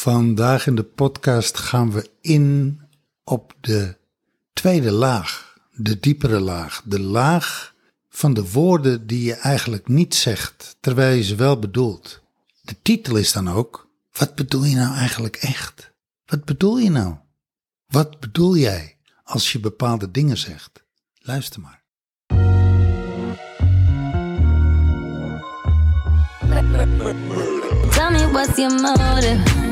Vandaag in de podcast gaan we in op de tweede laag, de diepere laag, de laag van de woorden die je eigenlijk niet zegt, terwijl je ze wel bedoelt. De titel is dan ook: Wat bedoel je nou eigenlijk echt? Wat bedoel je nou? Wat bedoel jij als je bepaalde dingen zegt? Luister maar. Tell me what's your motive?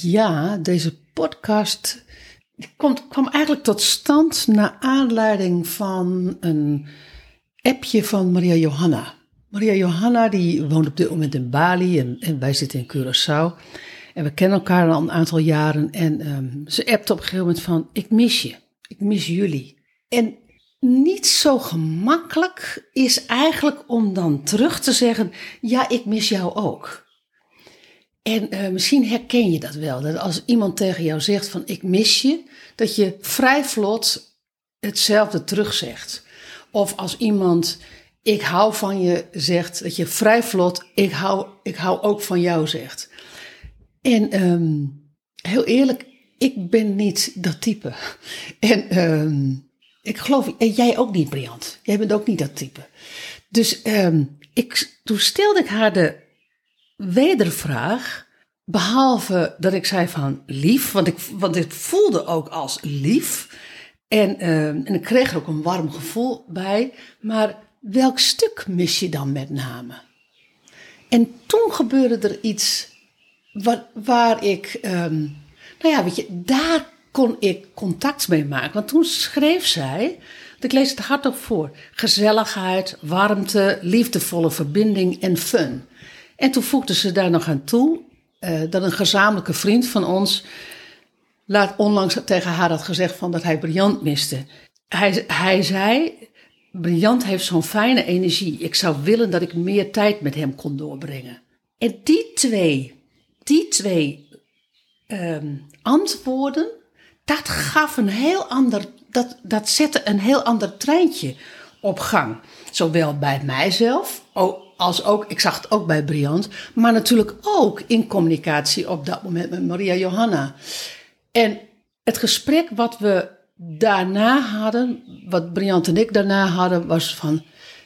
Ja, deze podcast komt, kwam eigenlijk tot stand naar aanleiding van een appje van Maria Johanna. Maria Johanna die woont op dit moment in Bali en, en wij zitten in Curaçao. En we kennen elkaar al een aantal jaren en ehm, ze appte op een gegeven moment van ik mis je, ik mis jullie. En niet zo gemakkelijk is eigenlijk om dan terug te zeggen ja, ik mis jou ook. En eh, misschien herken je dat wel. Dat als iemand tegen jou zegt van ik mis je, dat je vrij vlot hetzelfde terugzegt. Of als iemand ik hou van je zegt, dat je vrij vlot ik hou, ik hou ook van jou zegt. En ehm, heel eerlijk, ik ben niet dat type. En ehm, ik geloof, en jij ook niet, Briant. Jij bent ook niet dat type. Dus ehm, ik, toen stelde ik haar de wedervraag. Behalve dat ik zei van lief, want ik, want ik voelde ook als lief. En, ehm, en ik kreeg er ook een warm gevoel bij. Maar welk stuk mis je dan met name? En toen gebeurde er iets waar, waar ik, ehm, nou ja, weet je, daar kon ik contact mee maken. Want toen schreef zij, ik lees het hardop voor: gezelligheid, warmte, liefdevolle verbinding en fun. En toen voegde ze daar nog aan toe eh, dat een gezamenlijke vriend van ons laat onlangs tegen haar had gezegd van dat hij Briant miste. Hij, hij zei, Briant heeft zo'n fijne energie. Ik zou willen dat ik meer tijd met hem kon doorbrengen. En die twee, die twee ehm, antwoorden, dat gaf een heel ander, dat, dat zette een heel ander treintje op gang. Zowel bij mijzelf, als ook, ik zag het ook bij Briant, maar natuurlijk ook in communicatie op dat moment met Maria Johanna. En het gesprek wat we daarna hadden, wat Briant en ik daarna hadden, was van.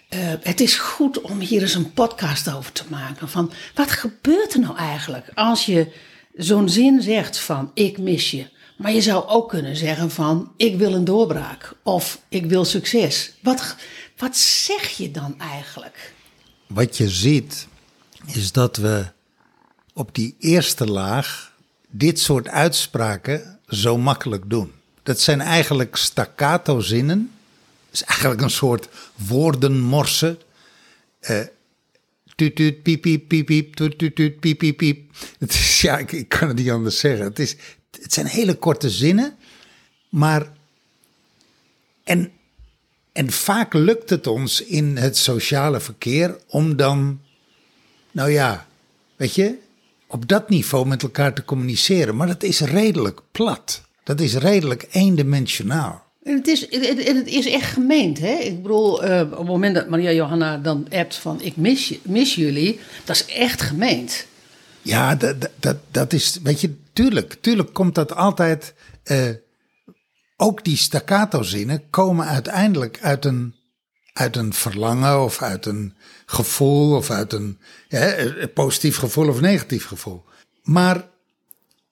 eh, het is goed om hier eens een podcast over te maken. Van wat gebeurt er nou eigenlijk als je zo'n zin zegt van ik mis je. Maar je zou ook kunnen zeggen van ik wil een doorbraak of ik wil succes. Wat, wat zeg je dan eigenlijk? Wat je ziet, is dat we op die eerste laag dit soort uitspraken zo makkelijk doen. Dat zijn eigenlijk staccato zinnen. Is eigenlijk een soort woordenmorsen. Eh, tuut, tuut, piep, piep, piep, piep, tuut, tuut, tuut, piep, piep, piep. Het ja, ik kan het niet anders zeggen. Het, is, het zijn hele korte zinnen, maar... En en vaak lukt het ons in het sociale verkeer om dan, nou ja, weet je, op dat niveau met elkaar te communiceren. Maar dat is redelijk plat. Dat is redelijk eendimensionaal. En het is, het, is echt gemeend, hè? Ik bedoel, eh, op het moment dat Maria Johanna dan appt van ik mis, mis jullie, dat is echt gemeend. Ja, dat, dat- dat, is, weet je, tuurlijk, tuurlijk komt dat altijd. eh, ook die staccato zinnen komen uiteindelijk uit een, uit een verlangen of uit een gevoel of uit een hè, een positief gevoel of negatief gevoel. Maar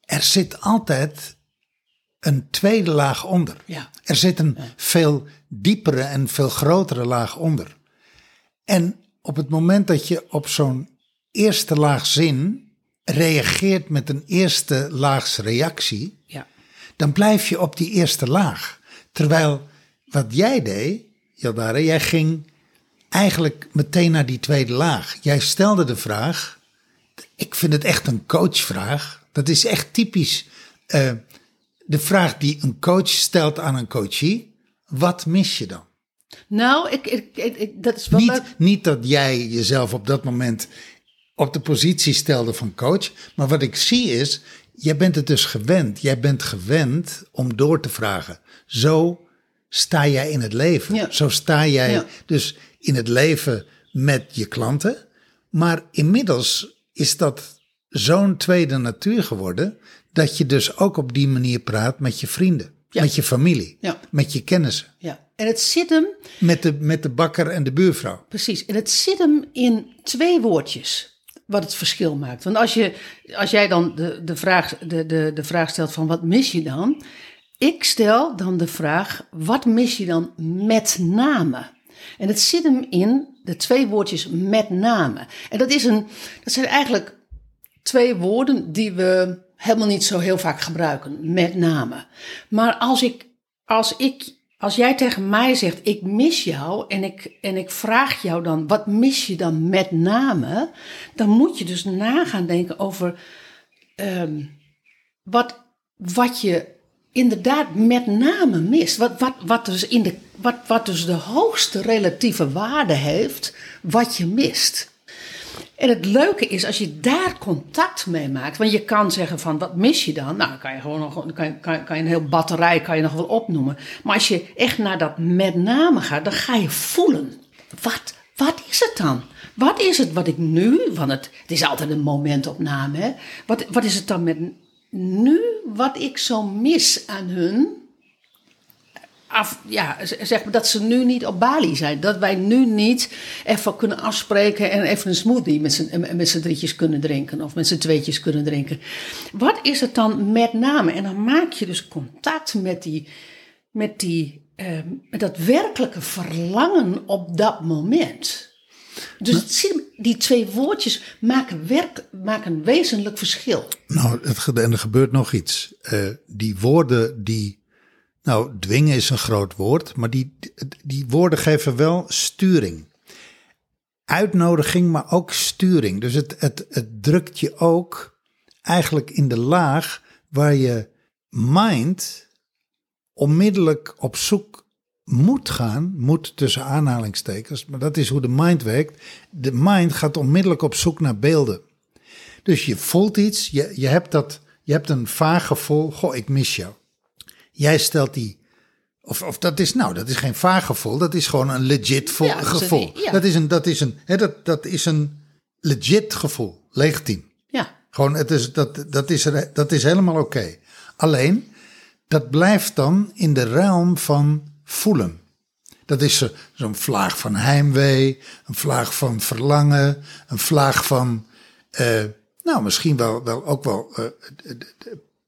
er zit altijd een tweede laag onder. Ja. Er zit een veel diepere en veel grotere laag onder. En op het moment dat je op zo'n eerste laag zin reageert met een eerste laags reactie, Ja. dan blijf je op die eerste laag. Terwijl wat jij deed, Jaldare, jij ging eigenlijk meteen naar die tweede laag. Jij stelde de vraag, ik vind het echt een coachvraag. Dat is echt typisch eh, de vraag die een coach stelt aan een coachie. Wat mis je dan? Nou, ik, ik, ik- dat is wel Niet, niet dat jij jezelf op dat moment op de positie stelde van coach. Maar wat ik zie is, jij bent het dus gewend. Jij bent gewend om door te vragen. Zo sta jij in het leven. Ja. Zo sta jij Ja. dus in het leven met je klanten. Maar inmiddels is dat zo'n tweede natuur geworden. Dat je dus ook op die manier praat met je vrienden. Ja. Met je familie. Ja. Met je kennissen. Ja. En het zit hem, Met de, met de bakker en de buurvrouw. precies, en het zit hem in twee woordjes. Wat het verschil maakt. Want als, je, als jij dan de, de, vraag, de, de, de vraag stelt van wat mis je dan? Ik stel dan de vraag, wat mis je dan met name? En het zit hem in de twee woordjes met name. En dat, is een, dat zijn eigenlijk twee woorden die we helemaal niet zo heel vaak gebruiken, met name. Maar als ik, als ik, als jij tegen mij zegt, ik mis jou en ik, en ik vraag jou dan, wat mis je dan met name? Dan moet je dus na gaan denken over ehm, wat, wat je inderdaad met name mist. Wat, wat, wat, dus in de, wat, wat dus de hoogste relatieve waarde heeft, wat je mist. En het leuke is als je daar contact mee maakt. Want je kan zeggen van wat mis je dan? Nou, kan je gewoon nog kan, kan, kan je een heel batterij kan je nog wel opnoemen. Maar als je echt naar dat met name gaat, dan ga je voelen. Wat, wat is het dan? Wat is het wat ik nu, want het, het is altijd een momentopname, hè? Wat, wat is het dan met nu wat ik zo mis aan hun? Af, ja, zeg maar dat ze nu niet op Bali zijn. Dat wij nu niet even kunnen afspreken en even een smoothie met z'n, met z'n drietjes kunnen drinken. Of met z'n tweetjes kunnen drinken. Wat is het dan met name? En dan maak je dus contact met die, met die, eh, met dat werkelijke verlangen op dat moment. Dus die twee woordjes maken, werk, maken een wezenlijk verschil. Nou, het, en er gebeurt nog iets. Eh, die woorden die. Nou, dwingen is een groot woord, maar die, die woorden geven wel sturing. Uitnodiging, maar ook sturing. Dus het, het, het drukt je ook eigenlijk in de laag waar je mind onmiddellijk op zoek moet gaan, moet tussen aanhalingstekens, maar dat is hoe de mind werkt. De mind gaat onmiddellijk op zoek naar beelden. Dus je voelt iets, je, je, hebt dat, je hebt een vaag gevoel, goh, ik mis jou. Jij stelt die, of, of dat is, nou, dat is geen vaag gevoel, dat is gewoon een legit Ja, gevoel. ja. Dat is een, dat is een, hè, dat, dat is een legit gevoel, legitiem. Ja, Gewoon, het is, dat, dat, is, er- dat is helemaal oké. Alleen, dat blijft dan in de realm van voelen. Dat is zo- zo'n vlaag van heimwee, een vlaag van verlangen, een vlaag van, eh, nou misschien wel, wel ook wel eh,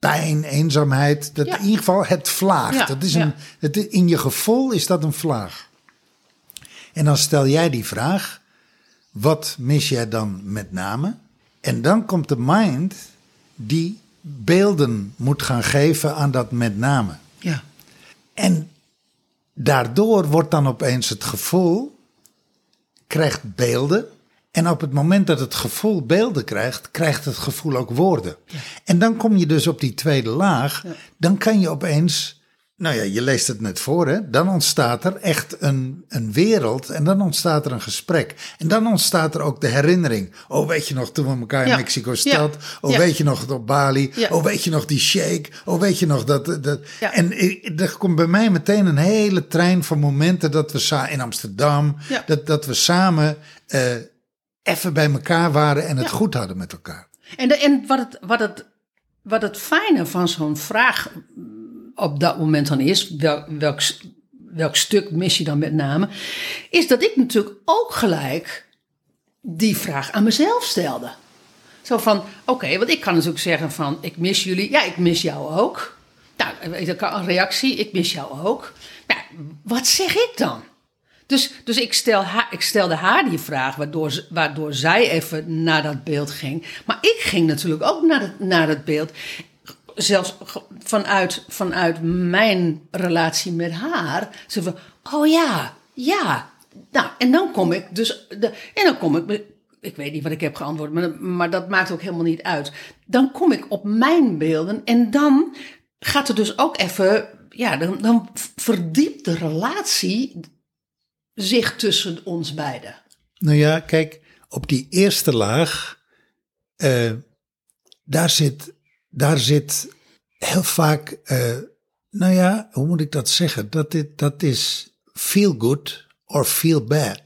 pijn, eenzaamheid. Dat Ja. In ieder geval het vlaag. Ja, dat is een, het, in je gevoel is dat een vlaag. En dan stel jij die vraag, wat mis jij dan met name? En dan komt de mind die beelden moet gaan geven aan dat met name. ja, En daardoor wordt dan opeens het gevoel, krijgt beelden. En op het moment dat het gevoel beelden krijgt, krijgt het gevoel ook woorden. En dan kom je dus op die tweede laag. Dan kan je opeens, nou ja, je leest het net voor, hè? Dan ontstaat er echt een, een wereld en dan ontstaat er een gesprek. En dan ontstaat er ook de herinnering. Oh, weet je nog toen we elkaar in Ja. Mexico stad? Oh, weet je nog op Bali? Oh, weet je nog die shake? Oh, weet je nog dat... dat. En er komt bij mij meteen een hele trein van momenten dat we in Amsterdam, dat, dat we samen eh, even bij elkaar waren en het Ja. goed hadden met elkaar. En, de, en wat, het, wat, het, wat het fijne van zo'n vraag op dat moment dan is, wel, welk, welk stuk mis je dan met name, is dat ik natuurlijk ook gelijk die vraag aan mezelf stelde. Zo van, oké, want ik kan natuurlijk zeggen van, ik mis jullie, ja, ik mis jou ook. Nou, een reactie, ik mis jou ook. Nou, wat zeg ik dan? Dus, dus ik, stel ik stelde haar die vraag, waardoor, waardoor zij even naar dat beeld ging. Maar ik ging natuurlijk ook naar, het, naar beeld. Zelfs vanuit, vanuit mijn relatie met haar. Ze van, oh ja, ja. Nou, en dan kom ik dus. De, en dan kom ik. Ik weet niet wat ik heb geantwoord, maar, maar dat maakt ook helemaal niet uit. Dan kom ik op mijn beelden en dan gaat er dus ook even. Ja, dan, dan verdiept de relatie zich tussen ons beiden. Nou ja, kijk, op die eerste laag, eh, daar, zit, daar zit heel vaak, eh, nou ja, hoe moet ik dat zeggen? Dat, dit, dat is feel good or feel bad.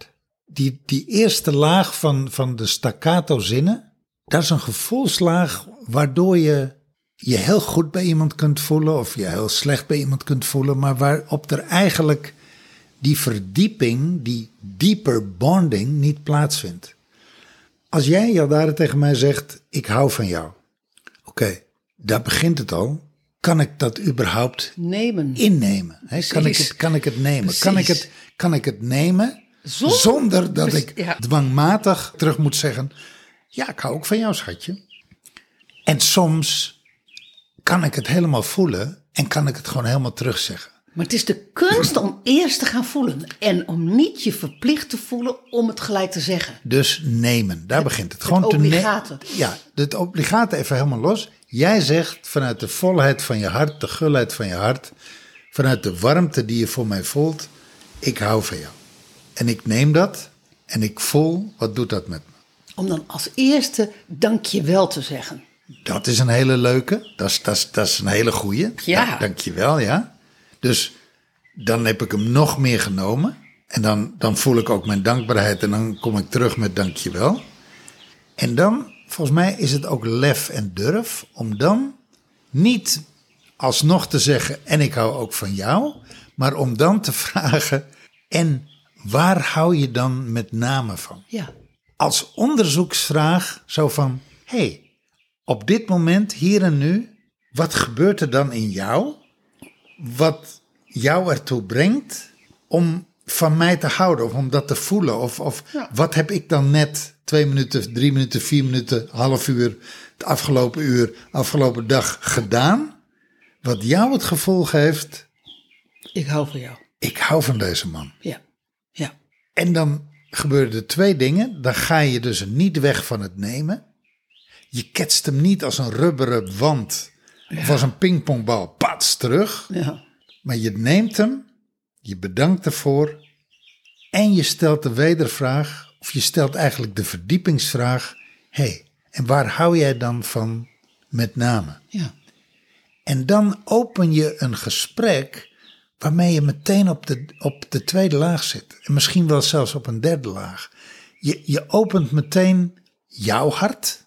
Die, die eerste laag van, van de staccato zinnen, dat is een gevoelslaag waardoor je je heel goed bij iemand kunt voelen of je heel slecht bij iemand kunt voelen, maar waarop er eigenlijk die verdieping, die deeper bonding niet plaatsvindt. Als jij Jaldare tegen mij zegt, ik hou van jou. Oké, daar begint het al. Kan ik dat überhaupt Nemen. innemen? Kan, ik het, kan ik het nemen? Kan ik het, kan ik het nemen Zonder- zonder, dat ik ja. dwangmatig terug moet zeggen... Ja, ik hou ook van jou, schatje. En soms kan ik het helemaal voelen en kan ik het gewoon helemaal terugzeggen. Maar het is de kunst om eerst te gaan voelen. En om niet je verplicht te voelen om het gelijk te zeggen. Dus nemen, daar begint het. Gewoon te ne- obligate. Ja, het obligate even helemaal los. Jij zegt vanuit de volheid van je hart, de gulheid van je hart, vanuit de warmte die je voor mij voelt, ik hou van jou. En ik neem dat en ik voel, wat doet dat met me? Om dan als eerste dank je wel te zeggen. Dat is een hele leuke, dat is, dat is, dat is een hele goeie. Ja. Da- dankjewel, ja. Dus dan heb ik hem nog meer genomen. En dan, dan voel ik ook mijn dankbaarheid en dan kom ik terug met dankjewel. En dan, volgens mij is het ook lef en durf om dan niet alsnog te zeggen en ik hou ook van jou, maar om dan te vragen en waar hou je dan met name van? Ja. als onderzoeksvraag zo van: hey, op dit moment, hier en nu, wat gebeurt er dan in jou? Wat jou ertoe brengt om van mij te houden of om dat te voelen? Of, of Ja. wat heb ik dan net twee minuten, drie minuten, vier minuten, half uur, het afgelopen uur, afgelopen dag gedaan? Wat jou het gevoel geeft: Ik hou van jou. ik hou van deze man. Ja. Ja. En dan gebeuren er twee dingen. Dan ga je dus niet weg van het nemen. Je ketst hem niet als een rubberen wand of als een pingpongbal pats terug. Ja. Maar je neemt hem, je bedankt ervoor en je stelt de wedervraag, of je stelt eigenlijk de verdiepingsvraag. Hé, hey, en waar hou jij dan van met name? Ja. En dan open je een gesprek waarmee je meteen op de, op de tweede laag zit. En misschien wel zelfs op een derde laag. Je, je opent meteen jouw hart.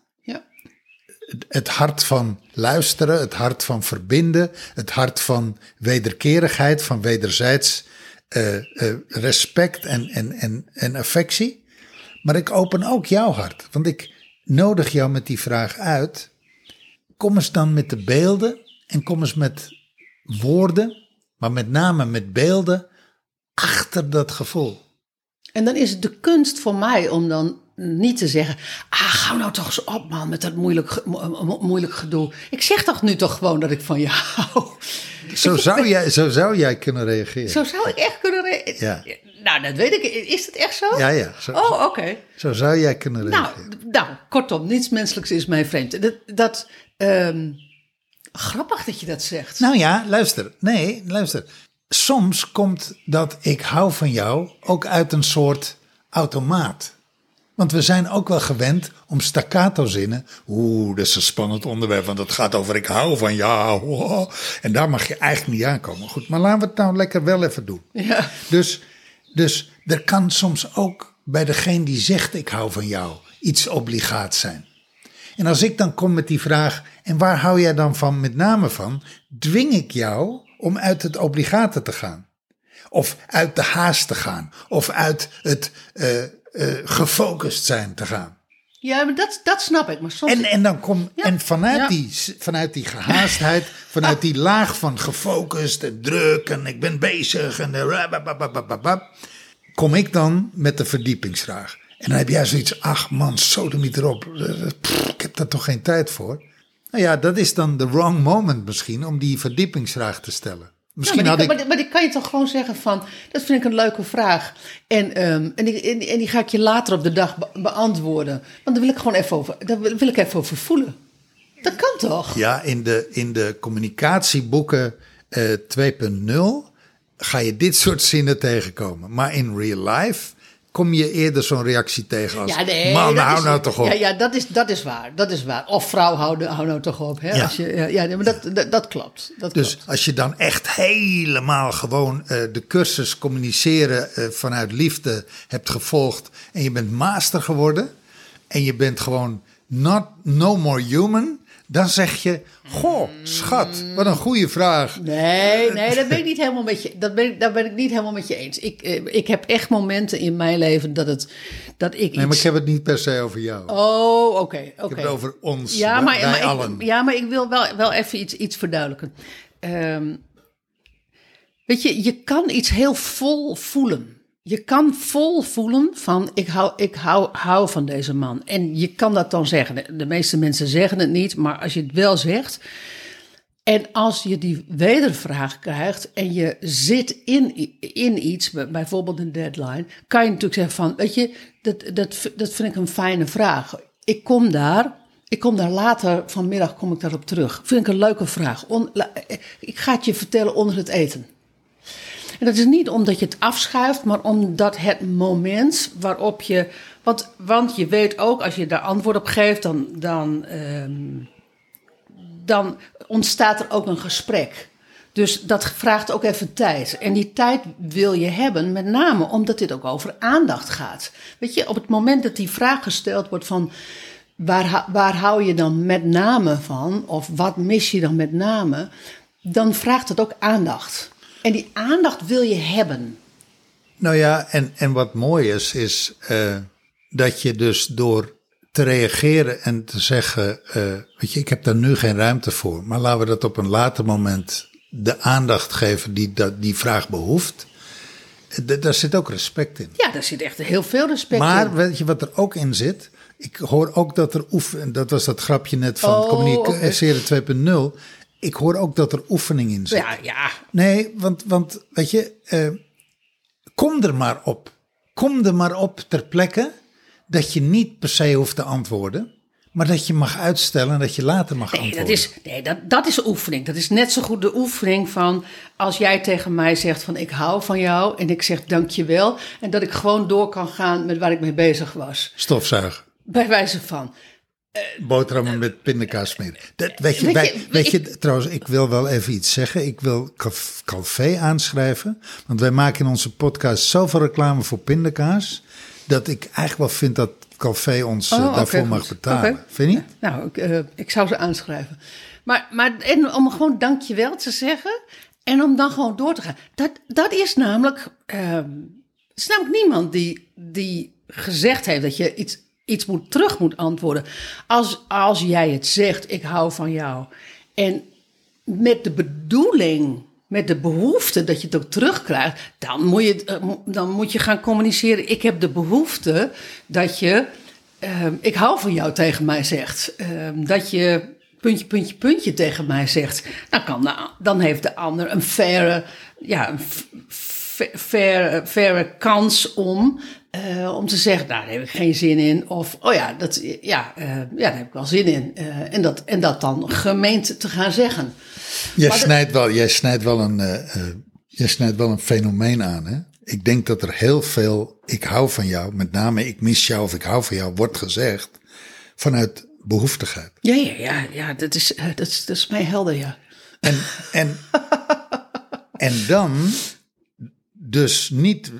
Het hart van luisteren, het hart van verbinden, het hart van wederkerigheid, van wederzijds eh, eh, respect en, en, en, en affectie. Maar ik open ook jouw hart, want ik nodig jou met die vraag uit. Kom eens dan met de beelden en kom eens met woorden, maar met name met beelden achter dat gevoel. En dan is het de kunst voor mij om dan niet te zeggen... Ah, gauw nou toch eens op, man, met dat moeilijk, mo- moeilijk gedoe. Ik zeg toch nu toch gewoon dat ik van je hou. Zo zou jij, zo zou jij kunnen reageren. Zo zou ik echt kunnen... re- Ja. Nou, dat weet ik. Is dat echt zo? Ja, ja. Zo, Oh, oké. zo zou jij kunnen Nou, reageren. nou, kortom, niets menselijks is mij vreemd. Dat, dat ehm, grappig dat je dat zegt. Nou ja, luister. Nee, luister. Soms komt dat ik hou van jou ook uit een soort automaat. Want we zijn ook wel gewend om staccato zinnen. Oeh, dat is een spannend onderwerp, want het gaat over ik hou van jou. wow. En daar mag je eigenlijk niet aankomen. Goed, maar laten we het nou lekker wel even doen. Ja. Dus, dus er kan soms ook bij degene die zegt ik hou van jou iets obligaat zijn. En als ik dan kom met die vraag, en waar hou jij dan van met name van, dwing ik jou om uit het obligate te gaan. Of uit de haast te gaan. Of uit het eh, eh, gefocust zijn te gaan. Ja, maar dat, dat snap ik. Maar soms... En, en, dan kom, Ja, en vanuit, ja. die, vanuit die gehaastheid, vanuit die laag van gefocust en druk en ik ben bezig en de rabababababab, kom ik dan met de verdiepingsvraag. En dan heb jij zoiets, ach man, sodemiet erop, eh, pff, ik heb daar toch geen tijd voor. Nou ja, dat is dan de wrong moment misschien om die verdiepingsvraag te stellen. Misschien Ja, maar, had ik... maar, die- maar die kan je toch gewoon zeggen van, dat vind ik een leuke vraag. En, ehm, en, die, en, die- en die ga ik je later op de dag be- beantwoorden. Want daar wil ik gewoon even over, daar wil, wil ik even over voelen. Dat kan toch? Ja, in de, in de communicatieboeken eh 2.0 ga je dit soort zinnen tegenkomen. Maar in real life kom je eerder zo'n reactie tegen als... Ja, nee, man, hou is- nou toch op. Ja, ja dat, is, dat is waar. Dat is waar. Of vrouw, hou, hou nou toch op. Hè? Ja. Als je, ja, maar dat, dat, dat klopt. Dat Dus klopt. als je dan echt helemaal gewoon eh, de cursus communiceren eh, vanuit liefde hebt gevolgd en je bent master geworden en je bent gewoon not, no more human, dan zeg je, goh, schat, wat een goede vraag. Nee, nee, dat ben ik niet helemaal met je. Dat ben ik, daar ben ik niet helemaal met je eens. Ik, eh, ik heb echt momenten in mijn leven dat het dat ik Nee, maar ik heb het niet per se over jou. Oh, oké, oké. Ik heb het over ons, Ja, wij- maar, wij maar allen. ik, ja, maar ik wil wel, wel even iets, iets verduidelijken. Ehm, weet je, je kan iets heel vol voelen. Je kan vol voelen van ik hou, ik hou, hou van deze man. En je kan dat dan zeggen. De, meeste mensen zeggen het niet, maar als je het wel zegt. En als je die wedervraag krijgt en je zit in, in iets, bij- bijvoorbeeld een deadline, kan je natuurlijk zeggen van, weet je, dat, dat, dat vind ik een fijne vraag. Ik kom daar, ik kom daar later vanmiddag kom ik daarop terug. Vind ik een leuke vraag. Ik ga het je vertellen onder het eten. En dat is niet omdat je het afschuift, maar omdat het moment waarop je. Want, want je weet ook, als je daar antwoord op geeft, dan, dan, ehm, dan ontstaat er ook een gesprek. Dus dat vraagt ook even tijd. En die tijd wil je hebben, met name omdat dit ook over aandacht gaat. Weet je, op het moment dat die vraag gesteld wordt van. Waar, waar hou je dan met name van? Of wat mis je dan met name? Dan vraagt het ook aandacht. En die aandacht wil je hebben. Nou ja, en, en wat mooi is, is eh, dat je dus door te reageren en te zeggen, eh, weet je, ik heb daar nu geen ruimte voor, maar laten we dat op een later moment de aandacht geven die dat, die vraag behoeft. Eh, d- daar zit ook respect in. Ja, daar zit echt heel veel respect Maar in. weet je wat er ook in zit? Ik hoor ook dat er oefen, dat was dat grapje net van Oh, communiceren 2.0. Ik hoor ook dat er oefening in zit. Ja, ja. Nee, want, want weet je, eh, kom er maar op. Kom er maar op ter plekke dat je niet per se hoeft te antwoorden, maar dat je mag uitstellen en dat je later mag Nee, antwoorden. dat is, nee dat, dat is oefening. Dat is net zo goed de oefening van als jij tegen mij zegt van ik hou van jou en ik zeg dankjewel. En dat ik gewoon door kan gaan met waar ik mee bezig was. Stofzuigen, Bij wijze van. Boterhammen met pindakaas smeren. Dat, weet je, wij- weet trouwens, ik wil wel even iets zeggen. Ik wil Calvé aanschrijven, want wij maken in onze podcast zoveel reclame voor pindakaas, dat ik eigenlijk wel vind dat Calvé ons eh, Oh, oké, daarvoor mag betalen. Vind je niet? Nou, ik, eh, ik zou ze aanschrijven. Maar, maar en om gewoon dankjewel te zeggen en om dan gewoon door te gaan. Dat, dat is namelijk. er is namelijk niemand die, die gezegd heeft dat je iets, iets moet, terug moet antwoorden. Als, als jij het zegt, ik hou van jou. En met de bedoeling, met de behoefte dat je het ook terugkrijgt, dan moet je, eh, dan moet je gaan communiceren. Ik heb de behoefte dat je, ehm, ik hou van jou tegen mij zegt. Ehm, dat je puntje, puntje, puntje tegen mij zegt. Dan, kan dan heeft de ander een faire, ja, een faire, faire kans om, eh, om te zeggen, nou, daar heb ik geen zin in. Of, oh ja, dat, ja, eh, ja daar heb ik wel zin in. Eh, en, dat, en dat dan gemeend te gaan zeggen. Jij snijdt, wel, jij, snijdt wel een, jij snijdt wel een fenomeen aan. Hè? Ik denk dat er heel veel ik hou van jou, met name ik mis jou of ik hou van jou, wordt gezegd vanuit behoeftigheid. Ja, ja, ja, ja dat, is, dat, is, dat is mij helder, ja. En, en, en dan dus niet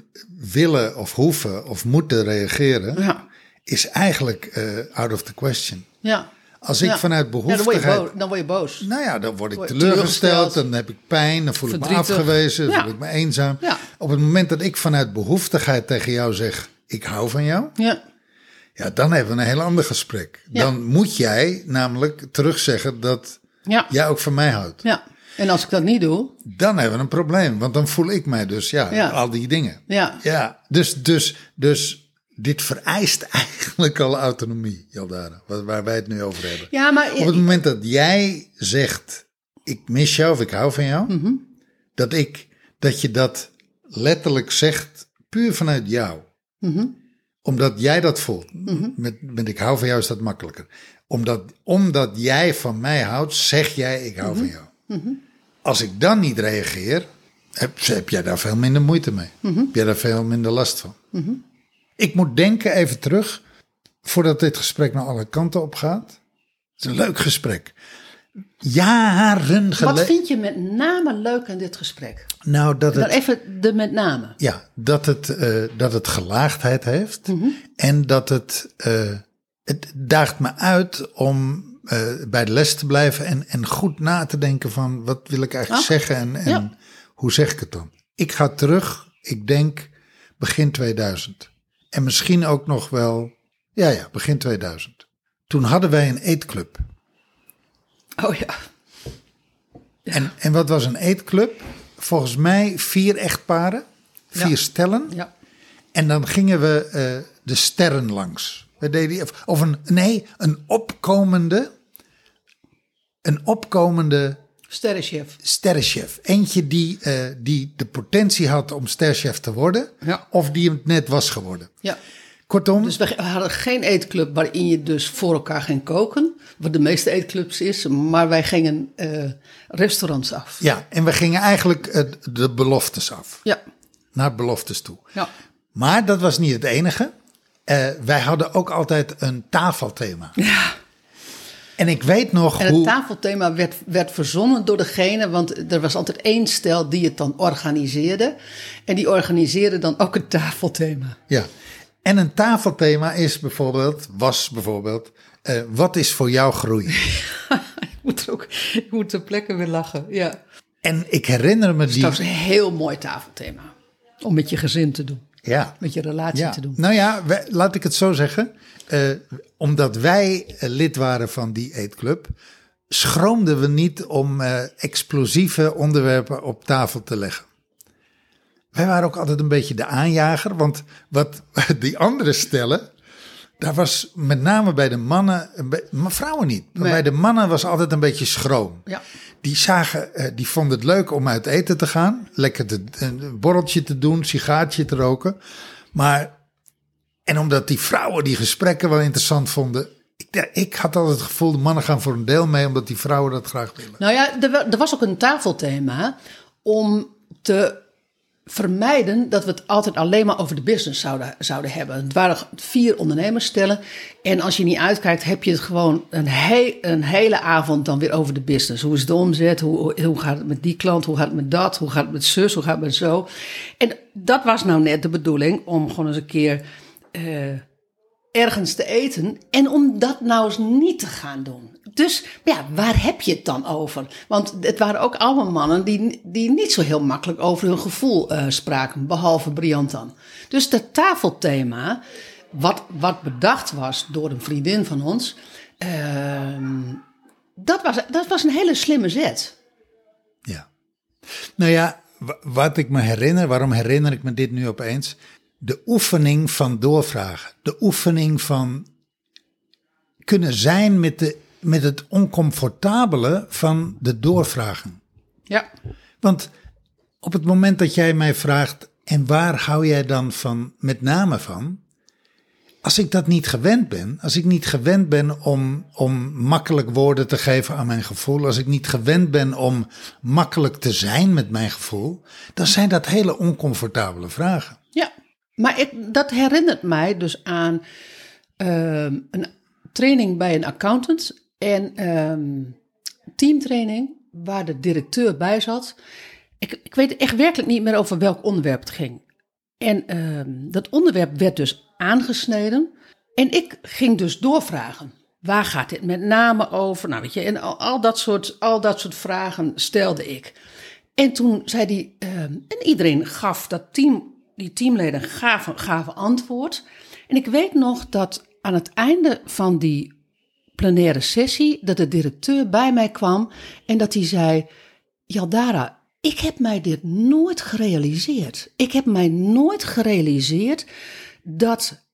willen of hoeven of moeten reageren, Ja, is eigenlijk eh, out of the question. ja. Als ik Ja. vanuit Ja, dan, word behoeftigheid dan word je boos. Nou ja, dan word ik Word teleurgesteld, teleurgesteld. dan heb ik pijn, dan voel ik me afgewezen, dan voel ik me eenzaam. Op het moment dat ik vanuit behoeftigheid tegen jou zeg, ik hou van jou, Ja, ja, dan hebben we een heel ander gesprek. Dan moet jij namelijk terugzeggen dat jij ook van mij houdt. ja. En als ik dat niet doe, Dan hebben we een probleem, want dan voel ik mij dus, ja, Ja. al die dingen. ja. Ja, dus, dus, dus dit vereist eigenlijk al autonomie, Jaldara, waar waar wij het nu over hebben. Ja, maar Op het moment dat jij zegt, ik mis jou of ik hou van jou, Mhm. dat, ik, dat je dat letterlijk zegt puur vanuit jou. Mhm. Omdat jij dat voelt. Met, met ik hou van jou is dat makkelijker. Omdat, omdat jij van mij houdt, zeg jij ik hou Mhm. van jou. Als ik dan niet reageer, heb, heb jij daar veel minder moeite mee. Mhm. Heb jij daar veel minder last van. Ik moet denken even terug, voordat dit gesprek naar alle kanten op gaat. Het is een leuk gesprek. Jaren Wat geleden. vind je met name leuk aan dit gesprek? Nou, dat Dan het, even de met name. ja, dat het, eh, dat het gelaagdheid heeft. En dat het, eh, het daagt me uit om eh, bij de les te blijven en, en goed na te denken van wat wil ik eigenlijk Ah, zeggen en, en ja. hoe zeg ik het dan. Ik ga terug, ik denk begin 2000. En misschien ook nog wel, ja ja, begin 2000. Toen hadden wij een eetclub. Oh ja. En, en wat was een eetclub? Volgens mij vier echtparen, vier Ja. stellen. ja. En dan gingen we eh, de sterren langs. We deden, of, of een, nee, een opkomende, een opkomende Sterrenchef. sterrenchef. Eentje die, eh, die de potentie had om sterrenchef te worden. Ja. Of die het net was geworden. Ja. Kortom, Dus we hadden geen eetclub waarin je dus voor elkaar ging koken. Wat de meeste eetclubs is. Maar wij gingen eh, restaurants af. ja, en we gingen eigenlijk eh, de beloftes af. Ja. Naar beloftes toe. ja. Maar dat was niet het enige. Wij hadden ook altijd een tafelthema. Ja. En ik weet nog En het hoe... tafelthema werd, werd verzonnen door degene, want er was altijd één stel die het dan organiseerde. En die organiseerde dan ook het tafelthema. Ja. En een tafelthema is bijvoorbeeld, was bijvoorbeeld, eh, wat is voor jou groei? ik moet er ook, ik moet ter plekke weer lachen. Ja. En ik herinner me die. Trouwens, een heel mooi tafelthema. Om met je gezin te doen. Ja. Met je relatie ja. te doen. Nou ja, wij- laat ik het zo zeggen. Eh, omdat wij eh, lid waren van die eetclub, schroomden we niet om eh, explosieve onderwerpen op tafel te leggen. Wij waren ook altijd een beetje de aanjager, want wat die andere stellen, daar was met name bij de mannen, maar vrouwen niet. Maar Nee. bij de mannen was altijd een beetje schroom. Ja. Die zagen, eh, die vonden het leuk om uit eten te gaan, lekker te, een borreltje te doen, sigaartje te roken. Maar, en omdat die vrouwen die gesprekken wel interessant vonden, ik, ik had altijd het gevoel, de mannen gaan voor een deel mee, omdat die vrouwen dat graag willen. Nou ja, er was ook een tafelthema om te vermijden dat we het altijd alleen maar over de business zouden, zouden hebben. Het waren vier ondernemersstellen. En als je niet uitkijkt, heb je het gewoon een, he- een hele avond dan weer over de business. Hoe is de omzet? Hoe, hoe gaat het met die klant? Hoe gaat het met dat? Hoe gaat het met zus? Hoe gaat het met zo? En dat was nou net de bedoeling om gewoon eens een keer eh, ergens te eten. En om dat nou eens niet te gaan doen. Dus ja, waar heb je het dan over? Want het waren ook allemaal mannen die, die niet zo heel makkelijk over hun gevoel eh, spraken. Behalve Briant dan. Dus dat tafelthema, wat, wat bedacht was door een vriendin van ons. ehm, dat, was, dat was een hele slimme zet. Ja. Nou ja, wa- wat ik me herinner, waarom herinner ik me dit nu opeens? De oefening van doorvragen. De oefening van kunnen zijn met, de, met het oncomfortabele van de doorvragen. Ja. Want op het moment dat jij mij vraagt, en waar hou jij dan van, met name van? Als ik dat niet gewend ben, als ik niet gewend ben om, om makkelijk woorden te geven aan mijn gevoel, als ik niet gewend ben om makkelijk te zijn met mijn gevoel, dan zijn dat hele oncomfortabele vragen. Ja, maar ik, dat herinnert mij dus aan ehm, een training bij een accountant en ehm, teamtraining waar de directeur bij zat. Ik, ik weet echt werkelijk niet meer over welk onderwerp het ging. En ehm, dat onderwerp werd dus aangesneden en ik ging dus doorvragen. Waar gaat dit met name over? Nou, weet je, en al, dat, soort, al dat soort vragen stelde ik. En toen zei hij, ehm, en iedereen gaf dat team, die teamleden gaven, gaven antwoord. En ik weet nog dat aan het einde van die plenaire sessie, dat de directeur bij mij kwam en dat hij zei, Jaldara, ik heb mij dit nooit gerealiseerd. Ik heb mij nooit gerealiseerd dat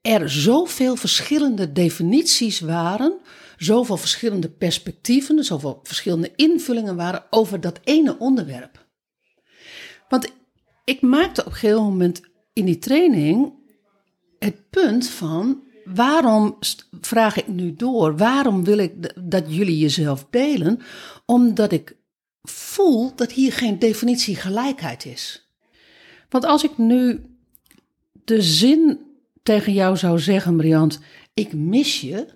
er zoveel verschillende definities waren, zoveel verschillende perspectieven, zoveel verschillende invullingen waren over dat ene onderwerp. Want ik maakte op een gegeven moment in die training het punt van waarom vraag ik nu door? Waarom wil ik dat jullie jezelf delen? Omdat ik voel dat hier geen definitie gelijkheid is. Want als ik nu de zin tegen jou zou zeggen, Briant, ik mis je,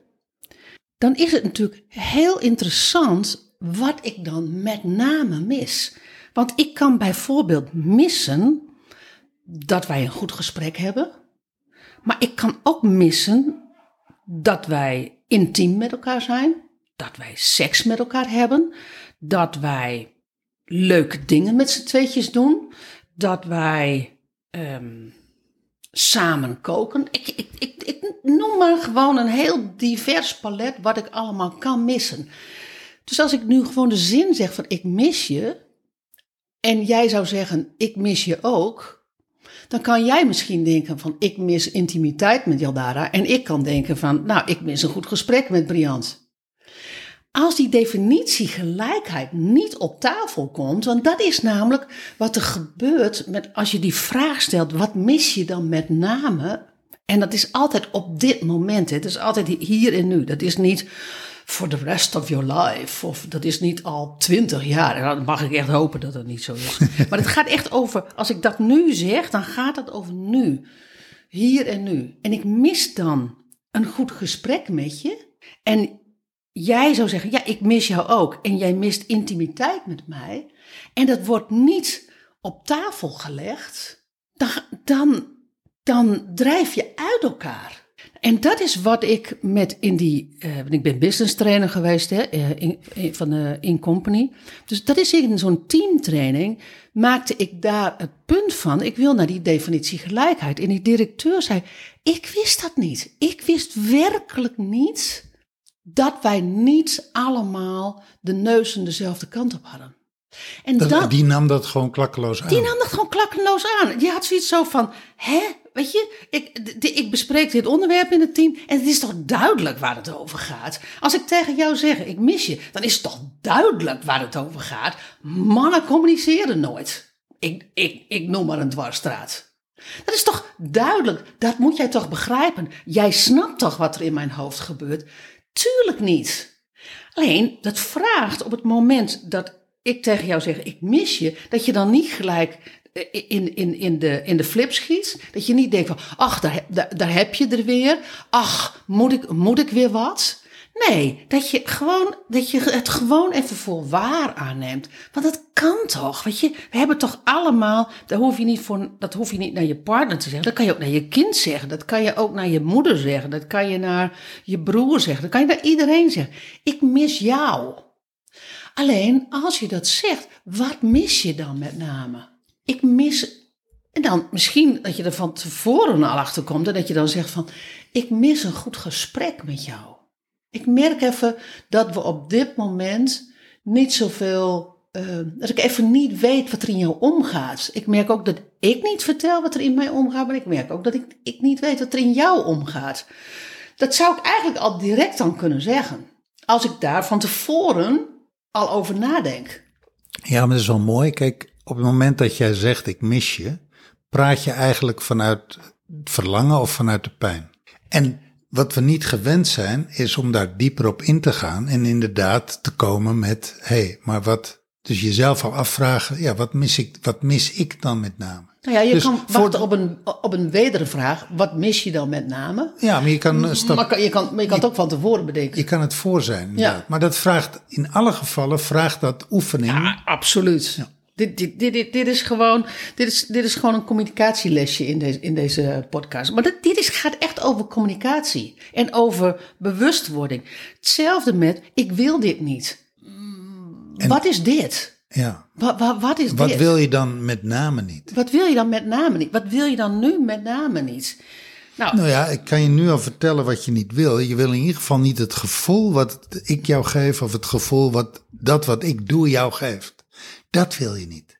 dan is het natuurlijk heel interessant wat ik dan met name mis. Want ik kan bijvoorbeeld missen dat wij een goed gesprek hebben, maar ik kan ook missen dat wij intiem met elkaar zijn, dat wij seks met elkaar hebben, dat wij leuke dingen met z'n tweetjes doen, dat wij ehm, samen koken. Ik, ik, ik, ik noem maar gewoon een heel divers palet wat ik allemaal kan missen. Dus als ik nu gewoon de zin zeg van ik mis je, en jij zou zeggen ik mis je ook, dan kan jij misschien denken van ik mis intimiteit met Jaldara en ik kan denken van nou ik mis een goed gesprek met Briant. Als die definitie gelijkheid niet op tafel komt, want dat is namelijk wat er gebeurt met als je die vraag stelt, wat mis je dan met name? En dat is altijd op dit moment, het is altijd hier en nu. Dat is niet for the rest of your life, of dat is niet al twintig jaar. En dan mag ik echt hopen dat dat niet zo is. maar het gaat echt over, als ik dat nu zeg, dan gaat het over nu. Hier en nu. En ik mis dan een goed gesprek met je. En jij zou zeggen, ja, ik mis jou ook. En jij mist intimiteit met mij. En dat wordt niet op tafel gelegd. Dan, dan, dan drijf je uit elkaar. En dat is wat ik met in die. eh, ik ben business trainer geweest hè, eh, in, van de In Company. Dus dat is in zo'n teamtraining. Maakte ik daar het punt van. Ik wil naar die definitie gelijkheid. En die directeur zei: Ik wist dat niet. Ik wist werkelijk niet dat wij niet allemaal de neus dezelfde kant op hadden. En Dat- dat, die nam dat gewoon klakkeloos aan. die nam dat gewoon klakkeloos aan. Die had zoiets zo van, hè, weet je, ik, ik bespreek dit onderwerp in het team en het is toch duidelijk waar het over gaat. Als ik tegen jou zeg, ik mis je, dan is het toch duidelijk waar het over gaat. Mannen communiceren nooit. Ik, ik, ik noem maar een dwarsstraat. Dat is toch duidelijk, dat moet jij toch begrijpen. Jij snapt toch wat er in mijn hoofd gebeurt? Tuurlijk niet. Alleen, dat vraagt op het moment dat ik tegen jou zeg, ik mis je, dat je dan niet gelijk eh, in, in, in, de, in de flip schiet. Dat je niet denkt van, ach, daar, daar, daar heb je er weer. Ach, moet ik, moet ik weer wat? Nee, dat je, gewoon, dat je het gewoon even voor waar aanneemt. Want dat kan toch, weet je. We hebben toch allemaal, dat hoef, je niet voor, dat hoef je niet naar je partner te zeggen. Dat kan je ook naar je kind zeggen. Dat kan je ook naar je moeder zeggen. Dat kan je naar je broer zeggen. Dat kan je naar iedereen zeggen. Ik mis jou. Alleen als je dat zegt, wat mis je dan met name? Ik mis. En dan misschien dat je er van tevoren al achter komt en dat je dan zegt van: Ik mis een goed gesprek met jou. Ik merk even dat we op dit moment niet zoveel. eh, dat ik even niet weet wat er in jou omgaat. Ik merk ook dat ik niet vertel wat er in mij omgaat, maar ik merk ook dat ik, ik niet weet wat er in jou omgaat. Dat zou ik eigenlijk al direct dan kunnen zeggen. Als ik daar van tevoren al over nadenk. Ja, maar dat is wel mooi. Kijk, op het moment dat jij zegt ik mis je, praat je eigenlijk vanuit verlangen of vanuit de pijn. En wat we niet gewend zijn, is om daar dieper op in te gaan en inderdaad te komen met, hé, hey, maar wat, dus jezelf al afvragen, ja, wat mis ik, wat mis ik dan met name? Nou ja, je Dus kan wachten op een, op een wedere vraag. Wat mis je dan met name? Ja, maar je kan, stap, Maar je kan, maar je kan het ook van tevoren bedenken. je kan het voor zijn. inderdaad. Maar dat vraagt, in alle gevallen vraagt dat oefening. Ja, absoluut. Dit, dit, dit, dit, dit, is gewoon, dit, is, dit is gewoon een communicatielesje in deze, in deze podcast. Maar dit, dit is, gaat echt over communicatie en over bewustwording. Hetzelfde met, ik wil dit niet. wat is dit? Ja. Wat, wat, wat is Wat dit? wil je dan met name niet? Wat wil je dan met name niet? Wat wil je dan nu met name niet? Nou, Nou ja, ik kan je nu al vertellen wat je niet wil. Je wil in ieder geval niet het gevoel wat ik jou geef, of het gevoel wat dat wat ik doe jou geeft. Dat wil je niet.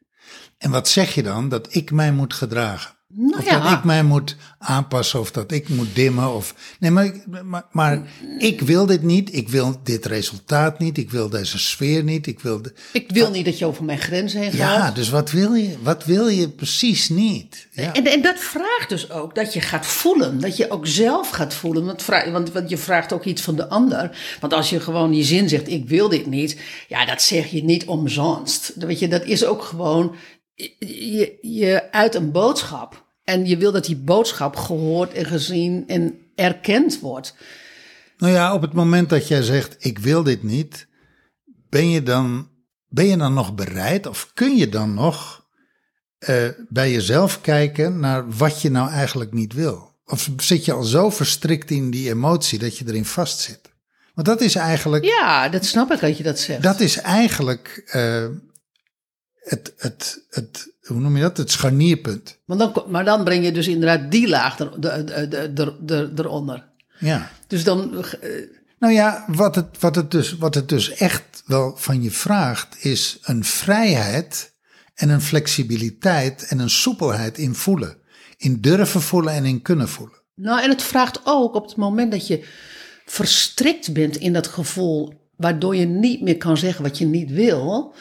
En wat zeg je dan? Dat ik mij moet gedragen. Nou of ja. dat ik mij moet aanpassen, of dat ik moet dimmen. Of, nee, maar, ik- maar, maar ik wil dit niet. Ik wil dit resultaat niet. Ik wil deze sfeer niet. Ik wil de, ik wil niet dat je over mijn grens heen gaat. ja, dus wat wil je? Wat wil je precies niet? Ja. En, en dat vraagt dus ook dat je gaat voelen. Dat je ook zelf gaat voelen. Want, vra- want, want je vraagt ook iets van de ander. Want als je gewoon je zin zegt, ik wil dit niet. Ja, dat zeg je niet omzonst. Weet je, dat is ook gewoon, je, je uit een boodschap. En je wil dat die boodschap gehoord en gezien en erkend wordt. Nou ja, op het moment dat jij zegt: Ik wil dit niet, ben je dan, ben je dan nog bereid of kun je dan nog eh, bij jezelf kijken naar wat je nou eigenlijk niet wil? Of zit je al zo verstrikt in die emotie dat je erin vastzit? Want dat is eigenlijk. Ja, dat snap ik dat je dat zegt. Dat is eigenlijk eh, het, het, het, hoe noem je dat? Het scharnierpunt. Dan, maar dan breng je dus inderdaad die laag er, de, de, de- eronder. Ja. Dus dan, eh, Nou ja, wat het, wat, het dus, wat het dus echt wel van je vraagt, is een vrijheid en een flexibiliteit en een soepelheid in voelen. In durven voelen en in kunnen voelen. nou en het vraagt ook op het moment dat je verstrikt bent in dat gevoel, waardoor je niet meer kan zeggen wat je niet wil,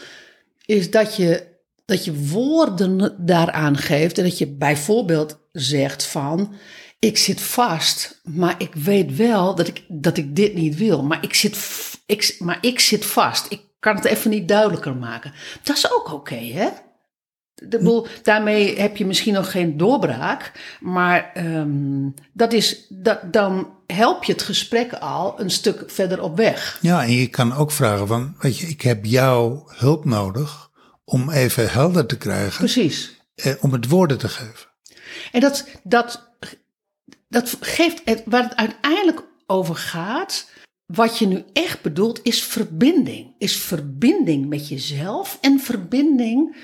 is dat je, dat je woorden daaraan geeft en dat je bijvoorbeeld zegt van, ik zit vast, maar ik weet wel dat ik, dat ik dit niet wil, maar ik, zit, ik, maar ik zit vast. Ik kan het even niet duidelijker maken. Dat is ook oké, hè? Bedoel, daarmee heb je misschien nog geen doorbraak, maar ehm, dat is, dat, dan help je het gesprek al een stuk verder op weg. Ja, en je kan ook vragen van, weet je, ik heb jouw hulp nodig om even helder te krijgen, Precies. eh, om het woorden te geven. En dat, dat, dat geeft, het, waar het uiteindelijk over gaat, wat je nu echt bedoelt, is verbinding. Is verbinding met jezelf en verbinding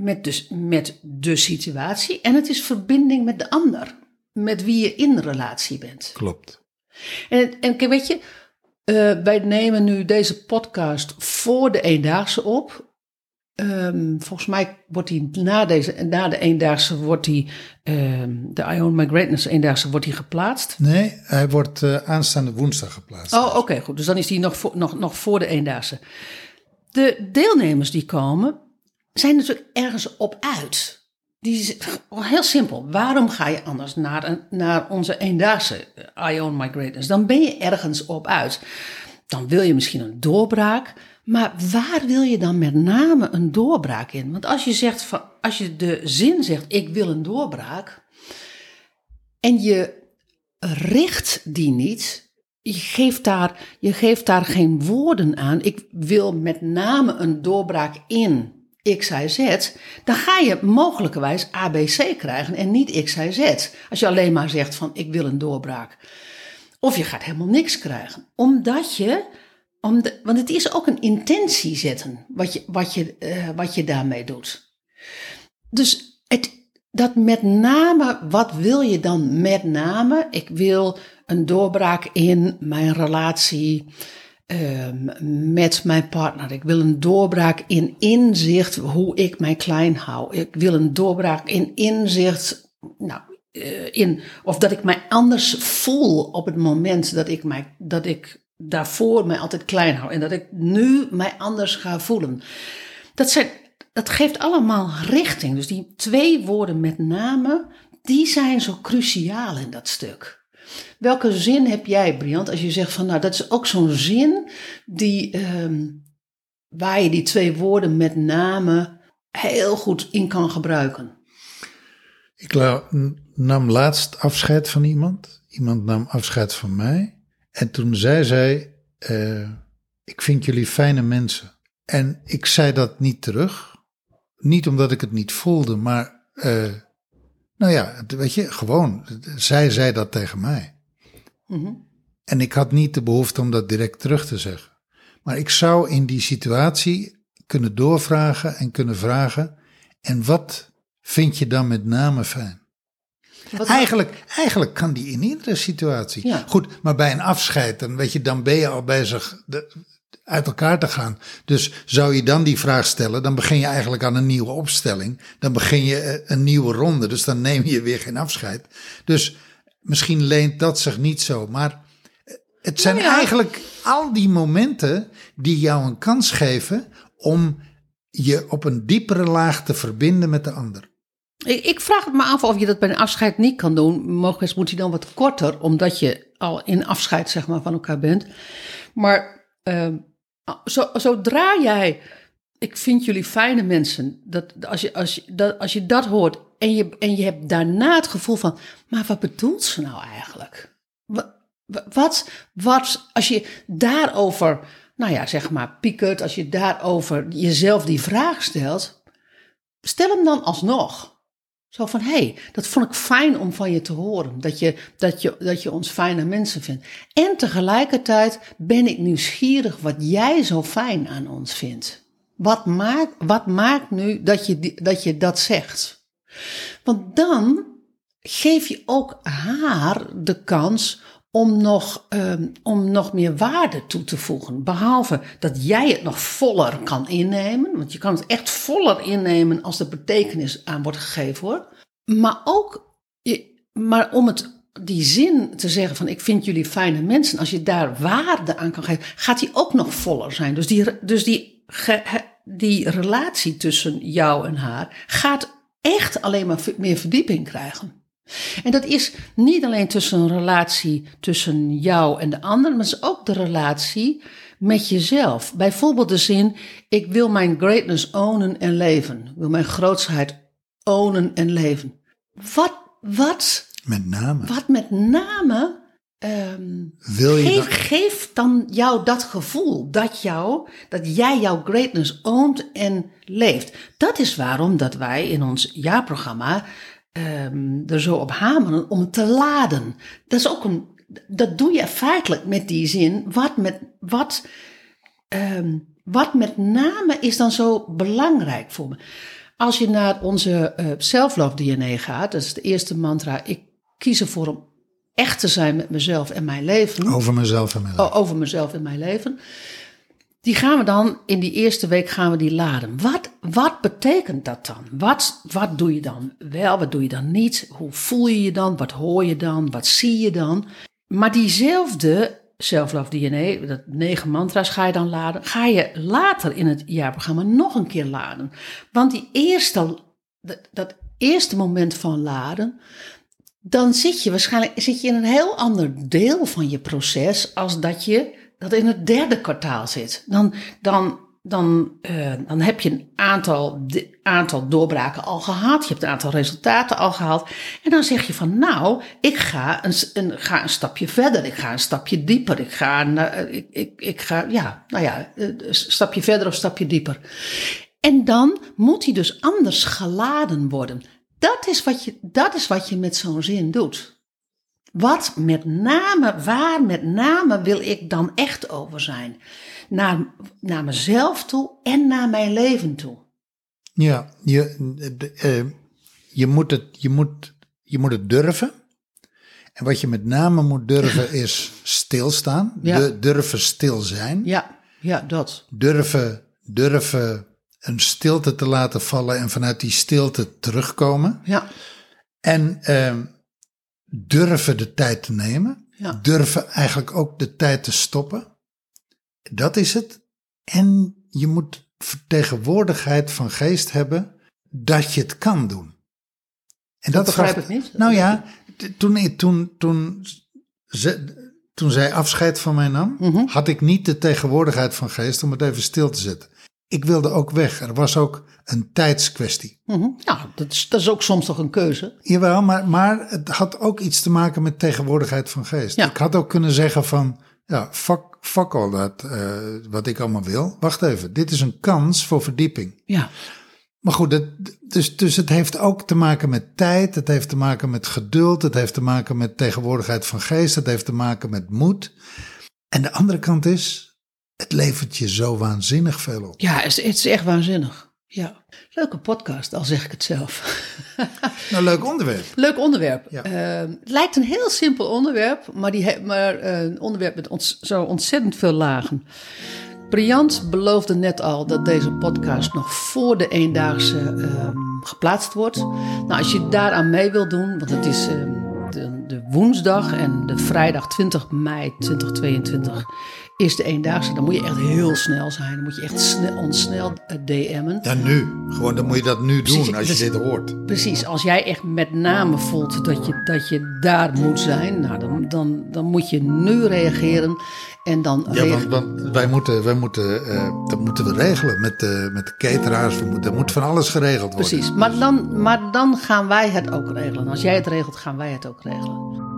met, dus, met de situatie. En het is verbinding met de ander, met wie je in relatie bent. Klopt. En, en kijk, weet je, eh, wij nemen nu deze podcast voor de Eendaagse op. Ehm, volgens mij wordt die na, deze, na de Eendaagse, wordt die, ehm, de I Own My Greatness Eendaagse, wordt die geplaatst. Nee, hij wordt eh, aanstaande woensdag geplaatst. Oh, oké, goed. Dus dan is die nog voor, nog, nog voor de Eendaagse. De deelnemers die komen, zijn natuurlijk ergens op uit. Die is heel simpel. Waarom ga je anders naar, naar onze Eendaagse eh, I Own My Greatness? Dan ben je ergens op uit. Dan wil je misschien een doorbraak. Maar waar wil je dan met name een doorbraak in? Want als je zegt van, als je de zin zegt, ik wil een doorbraak. En je richt die niet. Je geeft, daar, je geeft daar geen woorden aan. Ik wil met name een doorbraak in X, Y, Z. Dan ga je mogelijkerwijs ABC krijgen en niet X, Y, Z. Als je alleen maar zegt van ik wil een doorbraak. Of je gaat helemaal niks krijgen. Omdat je, om de, want het is ook een intentie zetten wat je, wat je, eh, wat je daarmee doet. Dus het, dat met name, wat wil je dan met name? Ik wil een doorbraak in mijn relatie ehm, met mijn partner. Ik wil een doorbraak in inzicht hoe ik mij klein hou. Ik wil een doorbraak in inzicht, nou, eh, in, of dat ik mij anders voel op het moment dat ik, mij, dat ik daarvoor mij altijd klein hou. En dat ik nu mij anders ga voelen. Dat, zijn, dat geeft allemaal richting. Dus die twee woorden met name, die zijn zo cruciaal in dat stuk. Welke zin heb jij, Briant, als je zegt van nou, dat is ook zo'n zin die, ehm, waar je die twee woorden met name heel goed in kan gebruiken? Ik nam laatst afscheid van iemand. Iemand nam afscheid van mij. En toen zei zij: eh, Ik vind jullie fijne mensen. En ik zei dat niet terug. Niet omdat ik het niet voelde, maar. eh, nou ja, weet je, gewoon. Zij zei dat tegen mij. Mhm. En ik had niet de behoefte om dat direct terug te zeggen. Maar ik zou in die situatie kunnen doorvragen en kunnen vragen: En wat vind je dan met name fijn? Wat- Eigenlijk, eigenlijk kan die in iedere situatie. Ja. Goed, maar bij een afscheid, dan, weet je, dan ben je al bezig de, uit elkaar te gaan. Dus zou je dan die vraag stellen, dan begin je eigenlijk aan een nieuwe opstelling. Dan begin je eh, een nieuwe ronde, dus dan neem je weer geen afscheid. Dus misschien leent dat zich niet zo, maar eh, het zijn Nou ja. eigenlijk al die momenten die jou een kans geven om je op een diepere laag te verbinden met de ander. Ik, vraag het me af of je dat bij een afscheid niet kan doen. Mogelijk moet hij dan wat korter, omdat je al in afscheid zeg maar, van elkaar bent. Maar zo, zodra jij ik vind jullie fijne mensen. Dat, als, je, als, je, dat, als je dat hoort en je, en je hebt daarna het gevoel van, maar wat bedoelt ze nou eigenlijk? Wat, wat, wat als je daarover, nou ja, zeg maar, piekert, als je daarover jezelf die vraag stelt, stel hem dan alsnog. Zo van, hé, hey, dat vond ik fijn om van je te horen. Dat je, dat, je, dat je ons fijne mensen vindt. En tegelijkertijd ben ik nieuwsgierig wat jij zo fijn aan ons vindt. Wat maakt, wat maakt nu dat je, dat je dat zegt? Want dan geef je ook haar de kans om nog, ehm, om nog meer waarde toe te voegen. Behalve dat jij het nog voller kan innemen. Want je kan het echt voller innemen als er betekenis aan wordt gegeven hoor. Maar ook, maar om het, die zin te zeggen van ik vind jullie fijne mensen. Als je daar waarde aan kan geven, gaat die ook nog voller zijn. Dus die, dus die, die relatie tussen jou en haar gaat echt alleen maar meer verdieping krijgen. En dat is niet alleen tussen een relatie tussen jou en de ander, maar het is ook de relatie met jezelf. Bijvoorbeeld de zin: Ik wil mijn greatness ownen en leven. Ik wil mijn grootsheid ownen en leven. Wat, wat, Met name. wat met name Wil je geef, dan- geef dan jou dat gevoel dat, jou, dat jij jouw greatness oont en leeft. Dat is waarom dat wij in ons jaarprogramma ehm, er zo op hameren om te laden. Dat is ook een, dat doe je feitelijk met die zin. Wat met, wat, ehm, wat met name is dan zo belangrijk voor me? Als je naar onze eh self-love DNA gaat, dat is de eerste mantra. Ik kies ervoor om echt te zijn met mezelf en mijn leven. Over mezelf en mijn leven. Over mezelf en mijn leven. Die gaan we dan, in die eerste week gaan we die laden. Wat, wat betekent dat dan? Wat, wat doe je dan wel, wat doe je dan niet? Hoe voel je je dan? Wat hoor je dan? Wat zie je dan? Maar diezelfde Self-Love DNA, dat negen mantra's ga je dan laden. Ga je later in het jaarprogramma nog een keer laden. Want die eerste, dat, dat eerste moment van laden, dan zit je waarschijnlijk zit je in een heel ander deel van je proces als dat je dat in het derde kwartaal zit. Dan, dan, dan, eh, dan heb je een aantal, aantal doorbraken al gehad. Je hebt een aantal resultaten al gehaald. En dan zeg je van nou, ik ga een, een, ga een stapje verder. Ik ga een stapje dieper. Ik ga, een, eh, ik, ik, ik ga ja, nou ja, eh, een stapje verder of een stapje dieper. En dan moet hij dus anders geladen worden. Dat is wat je, dat is wat je met zo'n zin doet. Wat met name, waar met name wil ik dan echt over zijn? Naar, naar mezelf toe en naar mijn leven toe. Ja, je, de- eh, je, moet het, je, moet, je moet het durven. En wat je met name moet durven is stilstaan. Ja. Du- durven stil zijn. Ja, ja, dat. Durven, durven een stilte te laten vallen en vanuit die stilte terugkomen. Ja, En ehm, durven de tijd te nemen. Ja. Durven eigenlijk ook de tijd te stoppen. Dat is het. En je moet vertegenwoordigheid van geest hebben dat je het kan doen. En dat, begrijp gaf- ik niet. Nou ja, toen, toen, toen, ze, toen zij afscheid van mij nam, Mhm. had ik niet de tegenwoordigheid van geest om het even stil te zetten. Ik wilde ook weg. Er was ook een tijdskwestie. Mhm. Nou, dat is, dat is ook soms toch een keuze. Jawel, maar, maar het had ook iets te maken met tegenwoordigheid van geest. Ja. Ik had ook kunnen zeggen van, ja, fuck, fuck all dat, eh, wat ik allemaal wil. Wacht even, dit is een kans voor verdieping. Ja, Maar goed, het, dus, dus het heeft ook te maken met tijd, het heeft te maken met geduld, het heeft te maken met tegenwoordigheid van geest, het heeft te maken met moed. En de andere kant is, het levert je zo waanzinnig veel op. ja het, is, het is echt waanzinnig. Ja, leuke podcast, al zeg ik het zelf. Nou, leuk onderwerp. Leuk onderwerp. Ja. Eh, het lijkt een heel simpel onderwerp, maar, die maar eh, een onderwerp met ons, zo ontzettend veel lagen. Briant beloofde net al dat deze podcast nog voor de eendaagse ehm, geplaatst wordt. Nou, als je daaraan mee wil doen, want het is ehm, de, de woensdag en de vrijdag 20 mei 2022 is de eendaagse. Dan moet je echt heel snel zijn. Dan moet je echt snel, onsnel eh, DM'en. Ja, nu. Gewoon, dan moet je dat nu doen als je dus- dit hoort. Precies, als jij echt met name voelt dat je, dat je daar moet zijn, nou, dan, dan, dan moet je nu reageren. En dan Ja, want, want wij moeten, wij moeten, eh, dat moeten we regelen met de, met de cateraars. We moeten, er moet van alles geregeld worden. Precies, maar dan, maar dan gaan wij het ook regelen. Als jij het regelt, gaan wij het ook regelen.